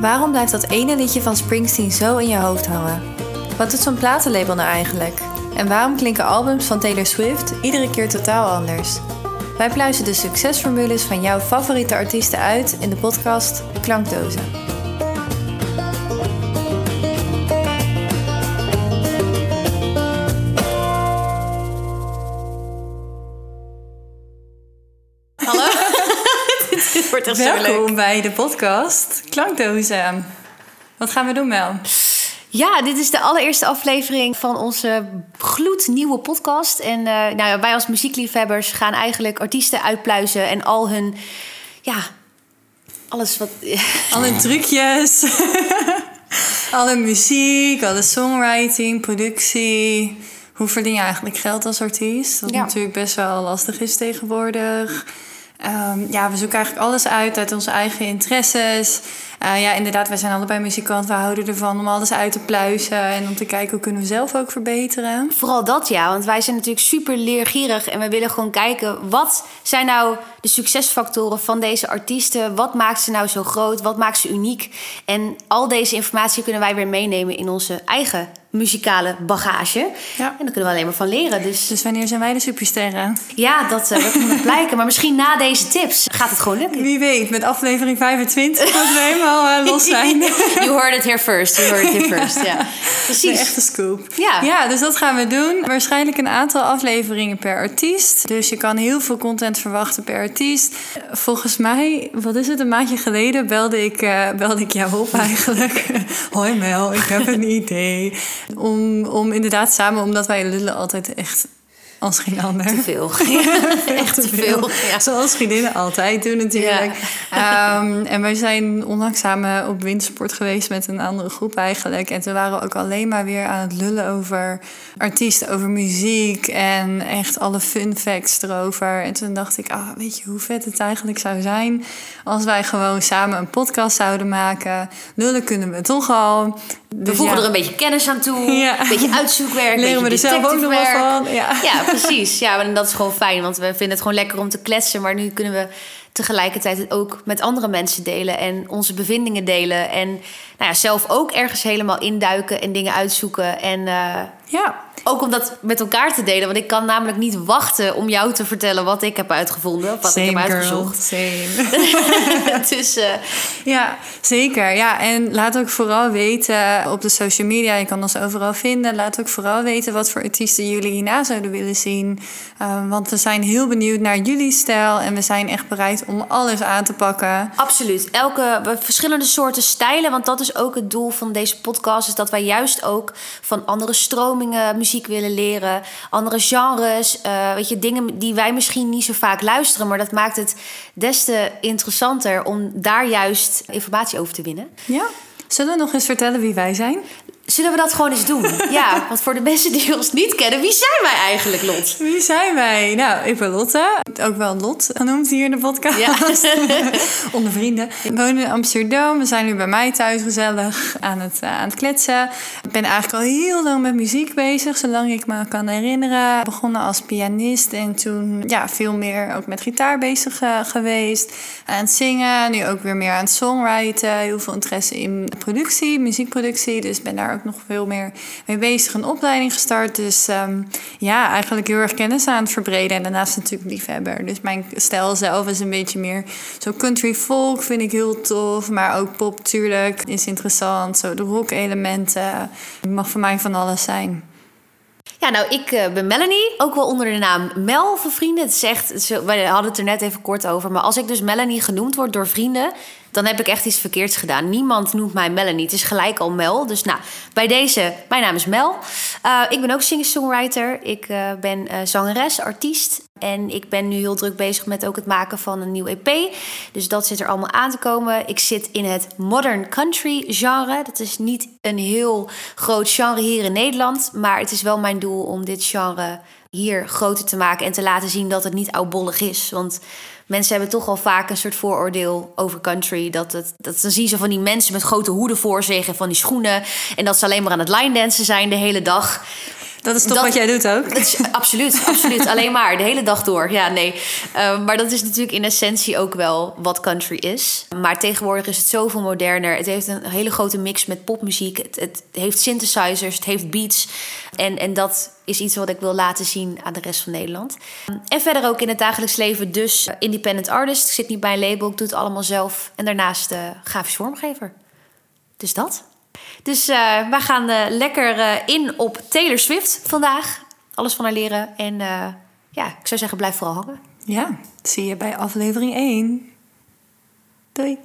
Waarom blijft dat ene liedje van Springsteen zo in je hoofd hangen? Wat doet zo'n platenlabel nou eigenlijk? En waarom klinken albums van Taylor Swift iedere keer totaal anders? Wij pluizen de succesformules van jouw favoriete artiesten uit in de podcast Klankdozen. Wordt echt zo leuk. Welkom bij de podcast Klankdozen. Wat gaan we doen, Mel? Ja, dit is de allereerste aflevering van onze gloednieuwe podcast. En eh, nou ja, wij als muziekliefhebbers gaan eigenlijk artiesten uitpluizen en al hun, ja, alles wat... Alle trucjes, alle muziek, alle songwriting, productie. Hoe verdien je eigenlijk geld als artiest? Wat Ja. natuurlijk best wel lastig is tegenwoordig. Ehm, ja, we zoeken eigenlijk alles uit uit onze eigen interesses. Eh, ja, inderdaad, wij zijn allebei muzikant. We houden ervan om alles uit te pluizen en om te kijken hoe kunnen we zelf ook verbeteren. Vooral dat ja, want wij zijn natuurlijk super leergierig en we willen gewoon kijken wat zijn nou de succesfactoren van deze artiesten? Wat maakt ze nou zo groot? Wat maakt ze uniek? En al deze informatie kunnen wij weer meenemen in onze eigen muzikale bagage. Ja. En daar kunnen we alleen maar van leren. Dus Dus wanneer zijn wij de supersterren? ja, dat, eh, dat moet blijken. Maar misschien na deze tips gaat het gewoon lukken. Wie weet, met aflevering 25 dat we helemaal eh, los zijn. You heard it here first. You heard it here first. Ja, Een precies. echte scoop. Ja. ja, dus dat gaan we doen. Waarschijnlijk een aantal afleveringen per artiest. Dus je kan heel veel content verwachten per artiest. Volgens mij, wat is het, een maandje geleden belde ik, eh, belde ik jou op eigenlijk. Hoi Mel, ik heb een idee. Om, om inderdaad samen, omdat wij lullen altijd echt als geen ander. Te veel. Ja, echt te veel. Ja. Zoals vriendinnen altijd doen natuurlijk. Ehm, en wij zijn onlangs samen op wintersport geweest met een andere groep eigenlijk. En toen waren we ook alleen maar weer aan het lullen over artiesten, over muziek en echt alle fun facts erover. En toen dacht ik, ah, weet je hoe vet het eigenlijk zou zijn als wij gewoon samen een podcast zouden maken. Lullen kunnen we toch al. We Dus voegen er een beetje kennis aan toe. Een beetje uitzoekwerk. leren we er zelf ook nog wel van. Ja. Precies. Ja, en dat is gewoon fijn, want we vinden het gewoon lekker om te kletsen. Maar nu kunnen we tegelijkertijd het ook met andere mensen delen en onze bevindingen delen. En nou ja, zelf ook ergens helemaal induiken en dingen uitzoeken. En eh, ja. ook om dat met elkaar te delen. Want ik kan namelijk niet wachten om jou te vertellen wat ik heb uitgevonden. Of wat ik heb girl, uitgezocht. same. dus eh, Ja, zeker. Ja, en laat ook vooral weten op de social media. Je kan ons overal vinden. Laat ook vooral weten wat voor artiesten jullie hierna zouden willen zien. Um, want we zijn heel benieuwd naar jullie stijl. En we zijn echt bereid om alles aan te pakken. Absoluut. Elke verschillende soorten stijlen. Want dat is ook het doel van deze podcast. Is dat wij juist ook van andere muziek willen leren. Andere genres. eh, weet je, dingen die wij misschien niet zo vaak luisteren. Maar dat maakt het des te interessanter om daar juist informatie over te winnen. Ja? Zullen we nog eens vertellen wie wij zijn? Zullen we dat gewoon eens doen? ja, want voor de mensen die ons niet kennen, wie zijn wij eigenlijk, Lot? Wie zijn wij? Nou, ik ben Lotte. Ook wel Lot genoemd hier in de podcast. Ja. Onder vrienden. Ik woon in Amsterdam. We zijn nu bij mij thuis gezellig aan het, eh, aan het kletsen. Ik ben eigenlijk al heel lang met muziek bezig. Zolang ik me kan herinneren. Begonnen als pianist. En toen ja, veel meer ook met gitaar bezig eh, geweest. Aan het zingen. Nu ook weer meer aan het songwriten. Heel veel interesse in productie, muziekproductie. Dus ben daar ook nog veel meer mee bezig. Een opleiding gestart. Dus ehm, ja, eigenlijk heel erg kennis aan het verbreden. En daarnaast natuurlijk liefhebber. Dus mijn stijl zelf is een beetje meer zo country folk vind ik heel tof. Maar ook pop tuurlijk is interessant. Zo de rock elementen. Het mag voor mij van alles zijn. Ja, nou, ik eh, ben Melanie, ook wel onder de naam Mel voor vrienden. Het is echt, wij hadden het er net even kort over. Maar als ik dus Melanie genoemd word door vrienden, dan heb ik echt iets verkeerds gedaan. Niemand noemt mij Melanie. Het is gelijk al Mel. Dus nou, bij deze, mijn naam is Mel. Eh, ik ben ook singer-songwriter. Ik eh, ben eh, zangeres, artiest. En ik ben nu heel druk bezig met ook het maken van een nieuw EP. Dus dat zit er allemaal aan te komen. Ik zit in het modern country genre. Dat is niet een heel groot genre hier in Nederland. Maar het is wel mijn doel om dit genre hier groter te maken. En te laten zien dat het niet oudbollig is. Want mensen hebben toch al vaak een soort vooroordeel over country. Dat, het, dat dan zien ze van die mensen met grote hoeden voor zich en van die schoenen. En dat ze alleen maar aan het line dansen zijn de hele dag. Dat is toch wat jij doet ook? Dat is, absoluut, absoluut. Alleen maar, de hele dag door. Ja, nee. Uh, maar dat is natuurlijk in essentie ook wel wat country is. Maar tegenwoordig is het zoveel moderner. Het heeft een hele grote mix met popmuziek. Het, het heeft synthesizers, het heeft beats. En, en dat is iets wat ik wil laten zien aan de rest van Nederland. En verder ook in het dagelijks leven dus independent artist. Ik zit niet bij een label, ik doe het allemaal zelf. En daarnaast uh, grafisch vormgever. Dus dat. Dus uh, we gaan uh, lekker uh, in op Taylor Swift vandaag. Alles van haar leren. En ja, ik zou zeggen, blijf vooral hangen. Ja, zie je bij aflevering 1. Doei.